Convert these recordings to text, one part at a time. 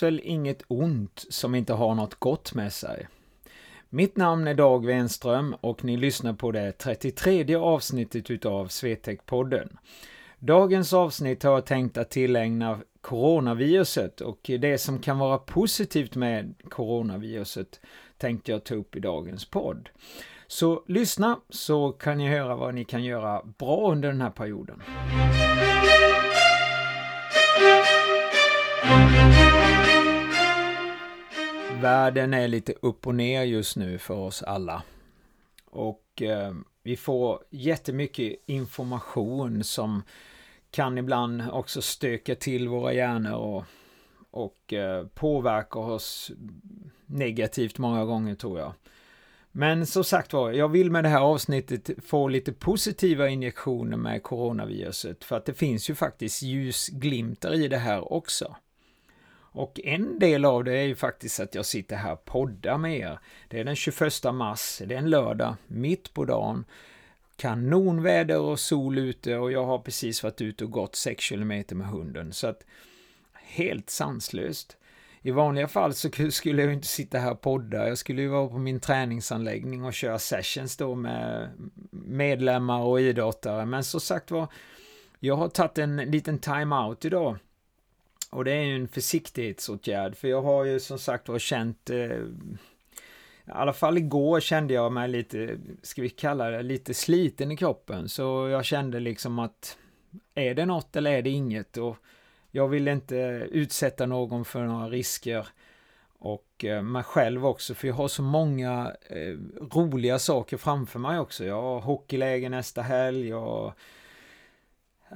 Det väl inget ont som inte har något gott med sig. Mitt namn är Dag Wenström och ni lyssnar på det 33 avsnittet utav Swetec-podden. Dagens avsnitt har jag tänkt att tillägna coronaviruset och det som kan vara positivt med coronaviruset tänkte jag ta upp i dagens podd. Så lyssna så kan ni höra vad ni kan göra bra under den här perioden. Världen är lite upp och ner just nu för oss alla. Och eh, vi får jättemycket information som kan ibland också stöka till våra hjärnor och, och eh, påverka oss negativt många gånger tror jag. Men som sagt var, jag vill med det här avsnittet få lite positiva injektioner med coronaviruset för att det finns ju faktiskt ljusglimtar i det här också. Och en del av det är ju faktiskt att jag sitter här och poddar med er. Det är den 21 mars, det är en lördag, mitt på dagen. Kanonväder och sol ute och jag har precis varit ute och gått 6 km med hunden. Så att helt sanslöst. I vanliga fall så skulle jag inte sitta här och podda. Jag skulle ju vara på min träningsanläggning och köra sessions då med medlemmar och idrottare. Men som sagt var, jag har tagit en liten time-out idag och det är ju en försiktighetsåtgärd, för jag har ju som sagt var känt, eh, i alla fall igår kände jag mig lite, ska vi kalla det, lite sliten i kroppen. Så jag kände liksom att är det något eller är det inget? Och jag vill inte utsätta någon för några risker. Och eh, mig själv också, för jag har så många eh, roliga saker framför mig också. Jag har hockeyläger nästa helg, jag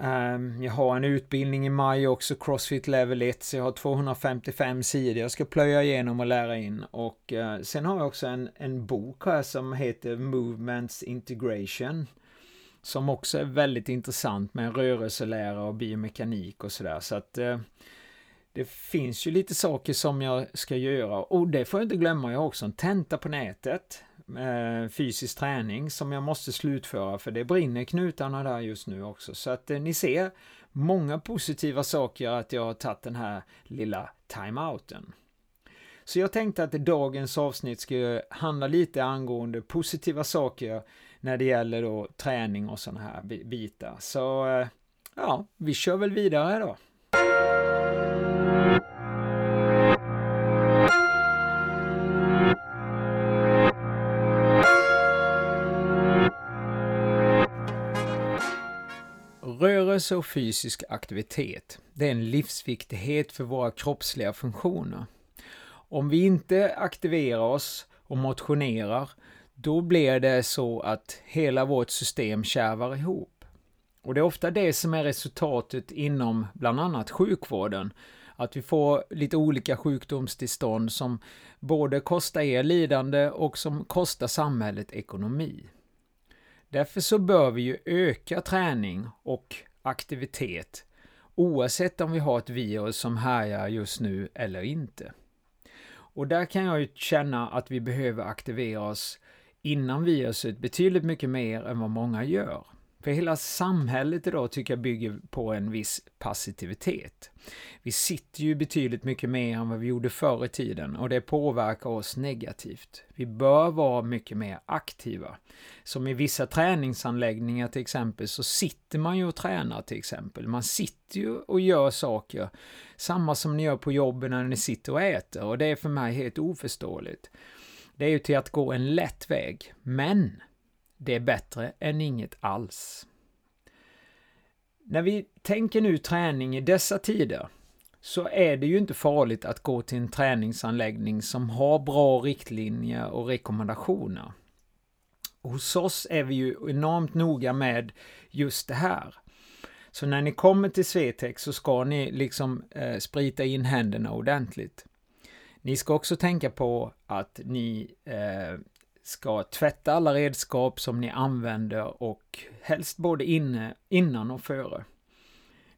Ehm, jag har en utbildning i maj också, Crossfit Level 1, så jag har 255 sidor jag ska plöja igenom och lära in. Och eh, sen har jag också en, en bok här som heter Movements Integration. Som också är väldigt intressant med rörelselära och biomekanik och sådär. Så att eh, det finns ju lite saker som jag ska göra. Och det får jag inte glömma, jag har också en tenta på nätet eh, fysisk träning som jag måste slutföra för det brinner knutarna där just nu också. Så att eh, ni ser många positiva saker att jag har tagit den här lilla timeouten. Så jag tänkte att dagens avsnitt ska handla lite angående positiva saker när det gäller då träning och sådana här bitar. Så eh, ja, vi kör väl vidare då. Rörelse och fysisk aktivitet, det är en livsviktighet för våra kroppsliga funktioner. Om vi inte aktiverar oss och motionerar, då blir det så att hela vårt system kärvar ihop. Och det är ofta det som är resultatet inom bland annat sjukvården, att vi får lite olika sjukdomstillstånd som både kostar er lidande och som kostar samhället ekonomi. Därför så bör vi ju öka träning och aktivitet oavsett om vi har ett virus som härjar just nu eller inte. Och där kan jag ju känna att vi behöver aktivera oss innan viruset betydligt mycket mer än vad många gör. För hela samhället idag tycker jag bygger på en viss passivitet. Vi sitter ju betydligt mycket mer än vad vi gjorde förr i tiden och det påverkar oss negativt. Vi bör vara mycket mer aktiva. Som i vissa träningsanläggningar till exempel så sitter man ju och tränar till exempel. Man sitter ju och gör saker. Samma som ni gör på jobben när ni sitter och äter och det är för mig helt oförståeligt. Det är ju till att gå en lätt väg, men det är bättre än inget alls. När vi tänker nu träning i dessa tider så är det ju inte farligt att gå till en träningsanläggning som har bra riktlinjer och rekommendationer. Hos oss är vi ju enormt noga med just det här. Så när ni kommer till Svetex så ska ni liksom eh, sprita in händerna ordentligt. Ni ska också tänka på att ni eh, ska tvätta alla redskap som ni använder och helst både inne, innan och före.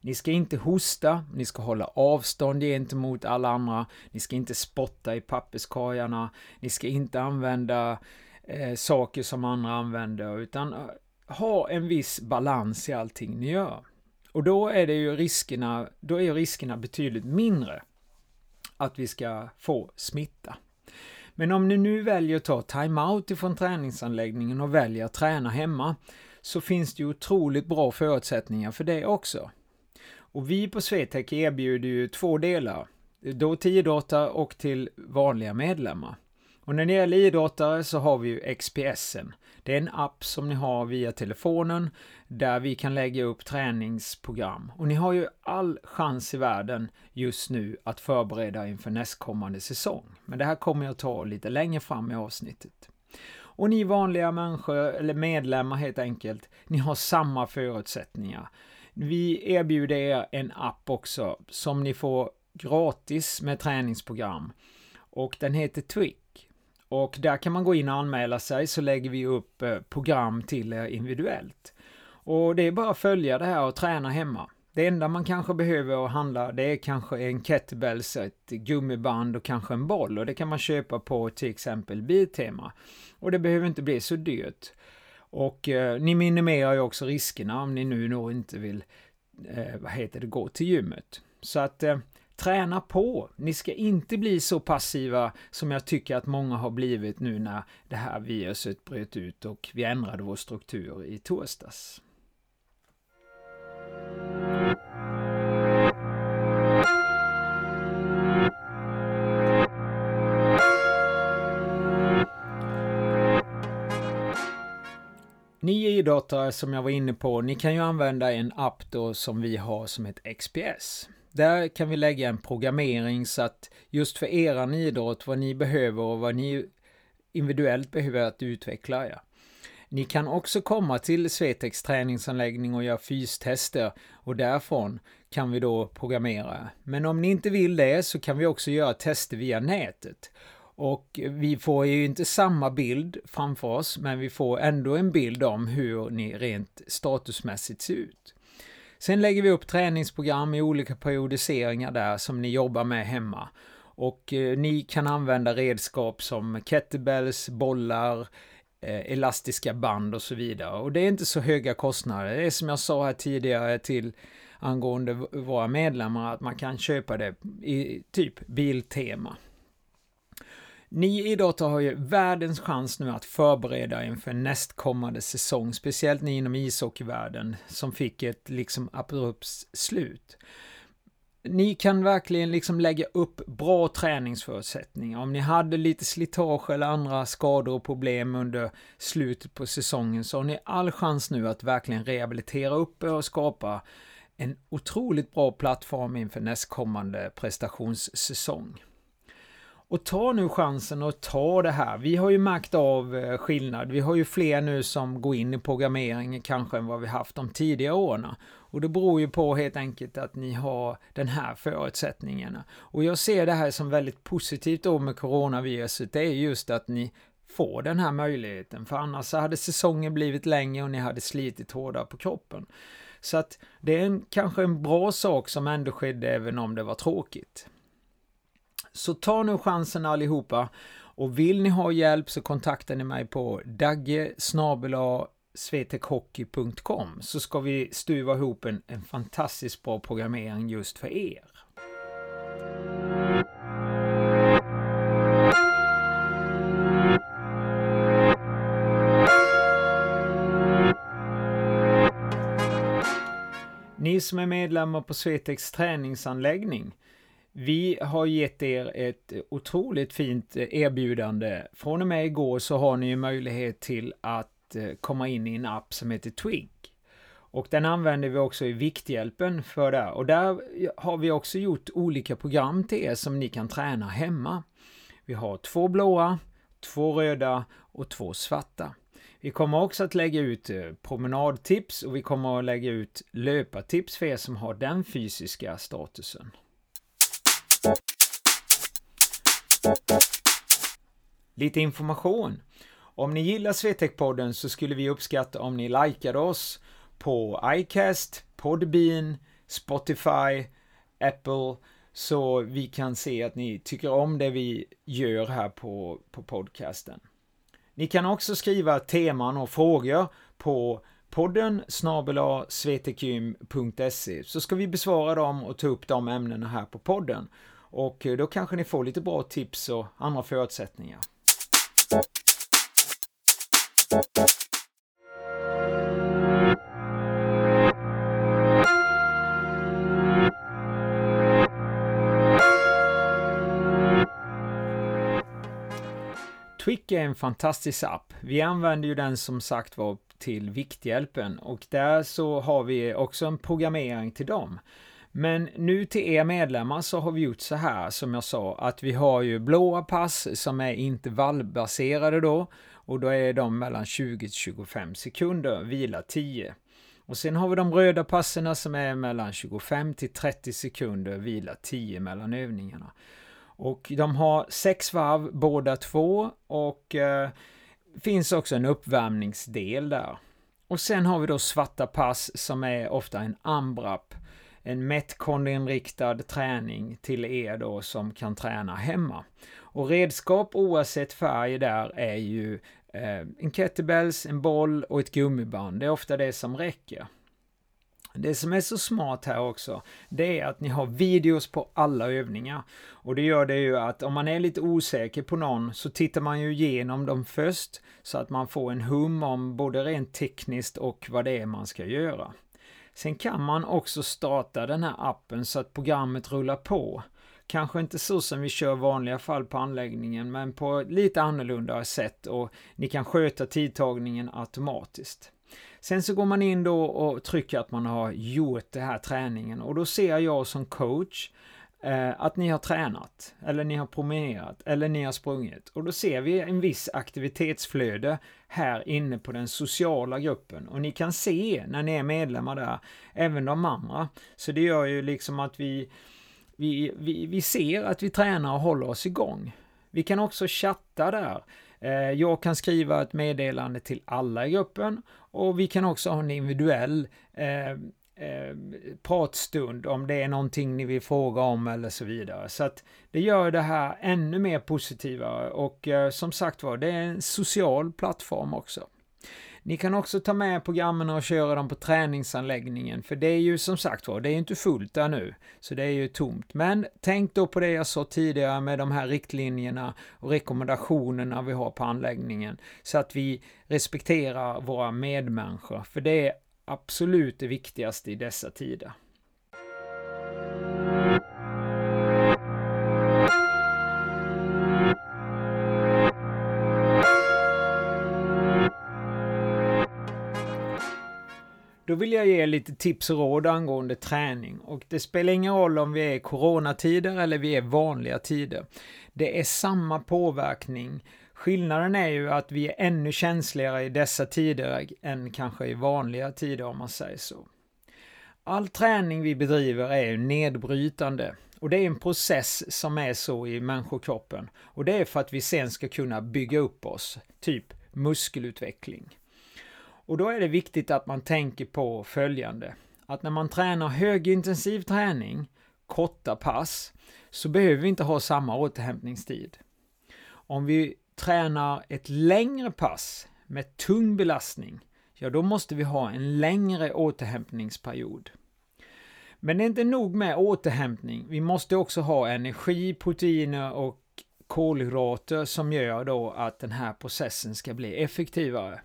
Ni ska inte hosta, ni ska hålla avstånd gentemot alla andra, ni ska inte spotta i papperskorgarna, ni ska inte använda eh, saker som andra använder, utan eh, ha en viss balans i allting ni gör. Och då är det ju riskerna, då är riskerna betydligt mindre att vi ska få smitta. Men om ni nu väljer att ta time-out ifrån träningsanläggningen och väljer att träna hemma, så finns det ju otroligt bra förutsättningar för det också. Och vi på Swetec erbjuder ju två delar, då till idrottare och till vanliga medlemmar. Och när det gäller idrottare så har vi ju XPSen. Det är en app som ni har via telefonen där vi kan lägga upp träningsprogram. Och ni har ju all chans i världen just nu att förbereda inför nästkommande säsong. Men det här kommer jag ta lite längre fram i avsnittet. Och ni vanliga människor, eller medlemmar helt enkelt, ni har samma förutsättningar. Vi erbjuder er en app också som ni får gratis med träningsprogram. Och den heter Twick. Och där kan man gå in och anmäla sig så lägger vi upp eh, program till er individuellt. Och det är bara att följa det här och träna hemma. Det enda man kanske behöver att handla det är kanske en kettlebells, ett gummiband och kanske en boll och det kan man köpa på till exempel Biltema. Och det behöver inte bli så dyrt. Och eh, ni minimerar ju också riskerna om ni nu nog inte vill, eh, vad heter det, gå till gymmet. Så att eh, Träna på! Ni ska inte bli så passiva som jag tycker att många har blivit nu när det här viruset bröt ut och vi ändrade vår struktur i torsdags. Ni idrottare som jag var inne på, ni kan ju använda en app då som vi har som ett XPS. Där kan vi lägga en programmering så att just för eran idrott, vad ni behöver och vad ni individuellt behöver att utveckla ja. Ni kan också komma till Svetex träningsanläggning och göra fystester och därifrån kan vi då programmera. Men om ni inte vill det så kan vi också göra tester via nätet. Och vi får ju inte samma bild framför oss, men vi får ändå en bild om hur ni rent statusmässigt ser ut. Sen lägger vi upp träningsprogram i olika periodiseringar där som ni jobbar med hemma. Och eh, ni kan använda redskap som kettlebells, bollar, eh, elastiska band och så vidare. Och det är inte så höga kostnader. Det är som jag sa här tidigare till angående våra medlemmar att man kan köpa det i typ Biltema. Ni idrottare har ju världens chans nu att förbereda inför nästkommande säsong, speciellt ni inom ishockeyvärlden som fick ett liksom abrupt slut. Ni kan verkligen liksom lägga upp bra träningsförutsättningar. Om ni hade lite slitage eller andra skador och problem under slutet på säsongen så har ni all chans nu att verkligen rehabilitera upp er och skapa en otroligt bra plattform inför nästkommande prestationssäsong. Och ta nu chansen och ta det här. Vi har ju märkt av eh, skillnad. Vi har ju fler nu som går in i programmering kanske än vad vi haft de tidigare åren. Och det beror ju på helt enkelt att ni har den här förutsättningarna. Och jag ser det här som väldigt positivt då med coronaviruset. Det är just att ni får den här möjligheten. För annars hade säsongen blivit längre och ni hade slitit hårdare på kroppen. Så att det är en, kanske en bra sak som ändå skedde även om det var tråkigt. Så ta nu chansen allihopa. Och vill ni ha hjälp så kontaktar ni mig på dagge svetekhockey.com så ska vi stuva ihop en, en fantastiskt bra programmering just för er. Ni som är medlemmar på Svetex träningsanläggning vi har gett er ett otroligt fint eh, erbjudande. Från och med igår så har ni ju möjlighet till att eh, komma in i en app som heter Twig. Och den använder vi också i Vikthjälpen för det. Och där har vi också gjort olika program till er som ni kan träna hemma. Vi har två blåa, två röda och två svarta. Vi kommer också att lägga ut eh, promenadtips och vi kommer att lägga ut löpartips för er som har den fysiska statusen. Lite information. Om ni gillar Swetec-podden så skulle vi uppskatta om ni likade oss på iCast, Podbean, Spotify, Apple, så vi kan se att ni tycker om det vi gör här på, på podcasten. Ni kan också skriva teman och frågor på podden snabela så ska vi besvara dem och ta upp de ämnena här på podden. Och eh, då kanske ni får lite bra tips och andra förutsättningar. Twick är en fantastisk app. Vi använder ju den som sagt var till Vikthjälpen och där så har vi också en programmering till dem. Men nu till er medlemmar så har vi gjort så här som jag sa att vi har ju blåa pass som är intervallbaserade då och då är de mellan 20 till 25 sekunder, vila 10. Och sen har vi de röda passerna som är mellan 25 till 30 sekunder, vila 10 mellan övningarna. Och de har sex varv båda två och eh, finns också en uppvärmningsdel där. Och sen har vi då svarta pass som är ofta en AMBRAP, en metcon-inriktad träning till er då som kan träna hemma. Och redskap oavsett färg där är ju eh, en kettlebells, en boll och ett gummiband. Det är ofta det som räcker. Det som är så smart här också, det är att ni har videos på alla övningar. Och det gör det ju att om man är lite osäker på någon så tittar man ju igenom dem först så att man får en hum om både rent tekniskt och vad det är man ska göra. Sen kan man också starta den här appen så att programmet rullar på. Kanske inte så som vi kör vanliga fall på anläggningen, men på lite annorlunda sätt och ni kan sköta tidtagningen automatiskt. Sen så går man in då och trycker att man har gjort den här träningen och då ser jag som coach eh, att ni har tränat, eller ni har promenerat, eller ni har sprungit. Och då ser vi en viss aktivitetsflöde här inne på den sociala gruppen. Och ni kan se när ni är medlemmar där, även de andra. Så det gör ju liksom att vi, vi, vi, vi ser att vi tränar och håller oss igång. Vi kan också chatta där. Eh, jag kan skriva ett meddelande till alla i gruppen och vi kan också ha en individuell eh, eh, pratstund om det är någonting ni vill fråga om eller så vidare. Så att det gör det här ännu mer positivare och eh, som sagt var, det är en social plattform också. Ni kan också ta med programmen och köra dem på träningsanläggningen, för det är ju som sagt var, det är ju inte fullt där nu, så det är ju tomt. Men tänk då på det jag sa tidigare med de här riktlinjerna och rekommendationerna vi har på anläggningen, så att vi respekterar våra medmänniskor, för det är absolut det viktigaste i dessa tider. Vill jag ge lite tips och råd angående träning och det spelar ingen roll om vi är i coronatider eller vi är vanliga tider. Det är samma påverkning. Skillnaden är ju att vi är ännu känsligare i dessa tider än kanske i vanliga tider om man säger så. All träning vi bedriver är nedbrytande och det är en process som är så i människokroppen och det är för att vi sen ska kunna bygga upp oss, typ muskelutveckling. Och då är det viktigt att man tänker på följande. Att när man tränar högintensiv träning, korta pass, så behöver vi inte ha samma återhämtningstid. Om vi tränar ett längre pass med tung belastning, ja då måste vi ha en längre återhämtningsperiod. Men det är inte nog med återhämtning, vi måste också ha energi, proteiner och kolhydrater som gör då att den här processen ska bli effektivare.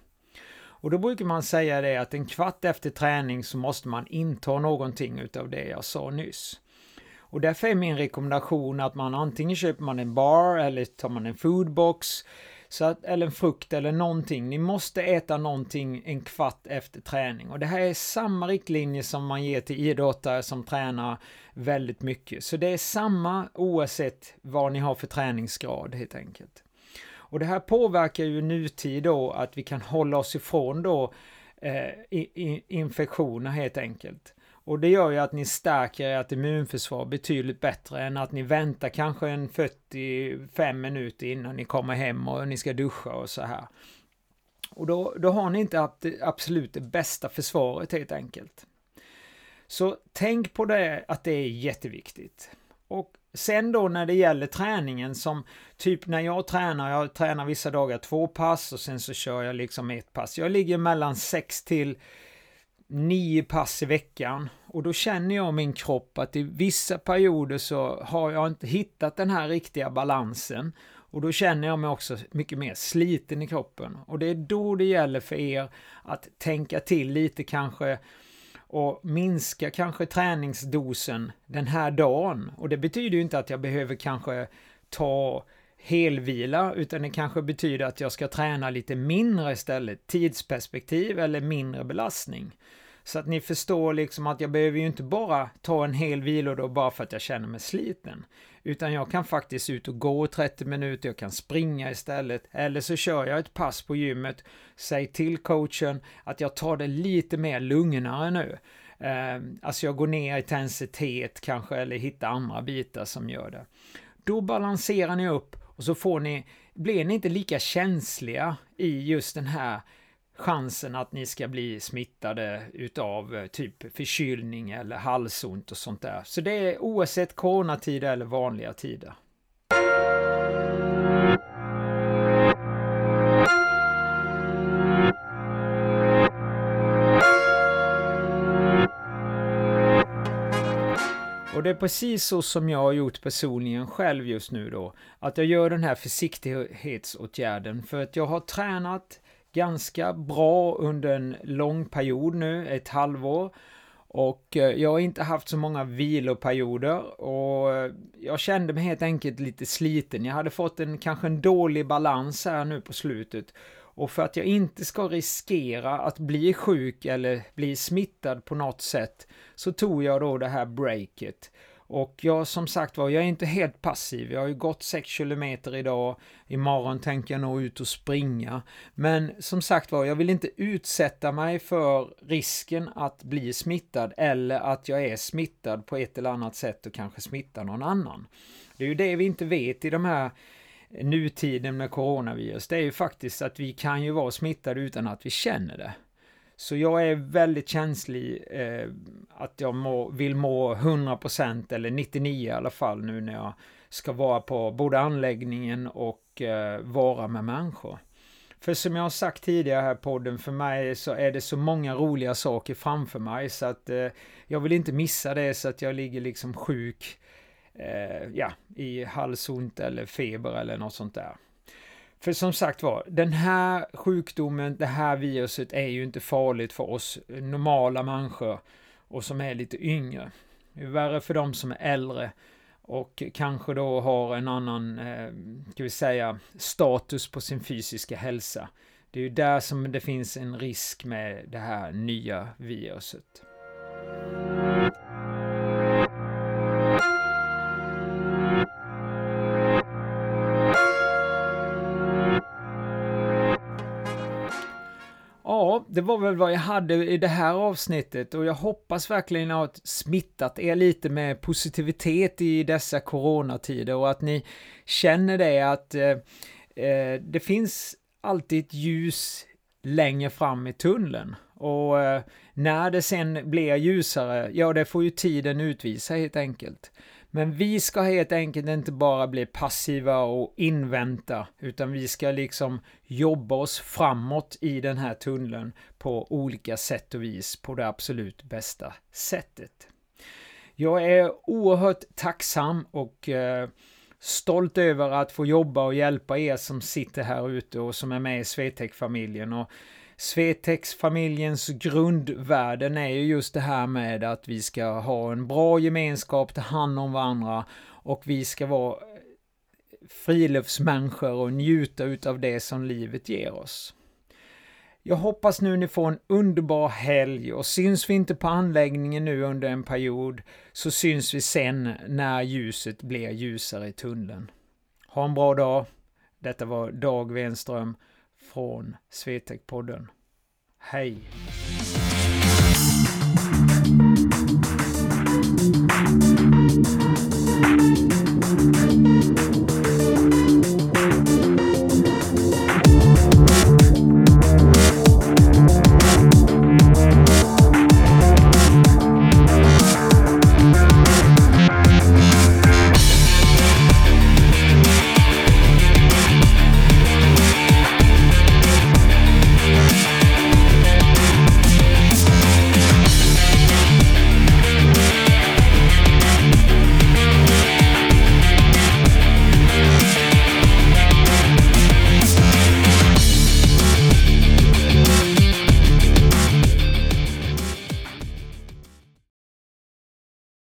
Och då brukar man säga det att en kvart efter träning så måste man inta någonting utav det jag sa nyss. Och därför är min rekommendation att man antingen köper man en bar eller tar man en foodbox så att, eller en frukt eller någonting. Ni måste äta någonting en kvart efter träning. Och det här är samma riktlinje som man ger till idrottare som tränar väldigt mycket. Så det är samma oavsett vad ni har för träningsgrad helt enkelt. Och det här påverkar ju nutid då att vi kan hålla oss ifrån då eh, infektioner helt enkelt. Och det gör ju att ni stärker ert immunförsvar betydligt bättre än att ni väntar kanske en 45 minuter innan ni kommer hem och ni ska duscha och så här. Och då, då har ni inte absolut det bästa försvaret helt enkelt. Så tänk på det, att det är jätteviktigt. Och sen då när det gäller träningen som typ när jag tränar, jag tränar vissa dagar två pass och sen så kör jag liksom ett pass. Jag ligger mellan sex till nio pass i veckan och då känner jag min kropp att i vissa perioder så har jag inte hittat den här riktiga balansen och då känner jag mig också mycket mer sliten i kroppen och det är då det gäller för er att tänka till lite kanske och minska kanske träningsdosen den här dagen. Och det betyder ju inte att jag behöver kanske ta helvila, utan det kanske betyder att jag ska träna lite mindre istället, tidsperspektiv eller mindre belastning. Så att ni förstår liksom att jag behöver ju inte bara ta en hel vilodag bara för att jag känner mig sliten. Utan jag kan faktiskt ut och gå 30 minuter, jag kan springa istället. Eller så kör jag ett pass på gymmet. Säg till coachen att jag tar det lite mer lugnare nu. Ehm, alltså jag går ner i intensitet kanske, eller hittar andra bitar som gör det. Då balanserar ni upp och så får ni, blir ni inte lika känsliga i just den här chansen att ni ska bli smittade utav eh, typ förkylning eller halsont och sånt där. Så det är oavsett coronatider eller vanliga tider. Och det är precis så som jag har gjort personligen själv just nu då. Att jag gör den här försiktighetsåtgärden för att jag har tränat ganska bra under en lång period nu, ett halvår. Och eh, jag har inte haft så många viloperioder och eh, jag kände mig helt enkelt lite sliten. Jag hade fått en kanske en dålig balans här nu på slutet. Och för att jag inte ska riskera att bli sjuk eller bli smittad på något sätt så tog jag då det här breaket. Och jag som sagt var, jag är inte helt passiv. Jag har ju gått 6 kilometer idag. Imorgon tänker jag nog ut och springa. Men som sagt var, jag vill inte utsätta mig för risken att bli smittad eller att jag är smittad på ett eller annat sätt och kanske smittar någon annan. Det är ju det vi inte vet i de här nutiden med coronavirus. Det är ju faktiskt att vi kan ju vara smittade utan att vi känner det. Så jag är väldigt känslig eh, att jag må, vill må 100% eller 99% i alla fall nu när jag ska vara på både anläggningen och eh, vara med människor. För som jag har sagt tidigare här podden, för mig så är det så många roliga saker framför mig så att eh, jag vill inte missa det så att jag ligger liksom sjuk, eh, ja, i halsont eller feber eller något sånt där. För som sagt var, den här sjukdomen, det här viruset är ju inte farligt för oss normala människor och som är lite yngre. Det är värre för de som är äldre och kanske då har en annan, eh, ska vi säga, status på sin fysiska hälsa. Det är ju där som det finns en risk med det här nya viruset. Det var väl vad jag hade i det här avsnittet och jag hoppas verkligen att smittat er lite med positivitet i dessa coronatider och att ni känner det att eh, eh det finns alltid ett ljus längre fram i tunneln. Och eh, när det sen blir ljusare, ja det får ju tiden utvisa helt enkelt. Men vi ska helt enkelt inte bara bli passiva och invänta, utan vi ska liksom jobba oss framåt i den här tunneln på olika sätt och vis på det absolut bästa sättet. Jag är oerhört tacksam och eh, stolt över att få jobba och hjälpa er som sitter här ute och som är med i Swetec-familjen. Och Svetex-familjens grundvärden är ju just det här med att vi ska ha en bra gemenskap, ta hand om varandra och vi ska vara friluftsmänniskor och njuta utav det som livet ger oss. Jag hoppas nu ni får en underbar helg och syns vi inte på anläggningen nu under en period så syns vi sen när ljuset blir ljusare i tunneln. Ha en bra dag. Detta var Dag Wenström från Swetec-podden. Hej!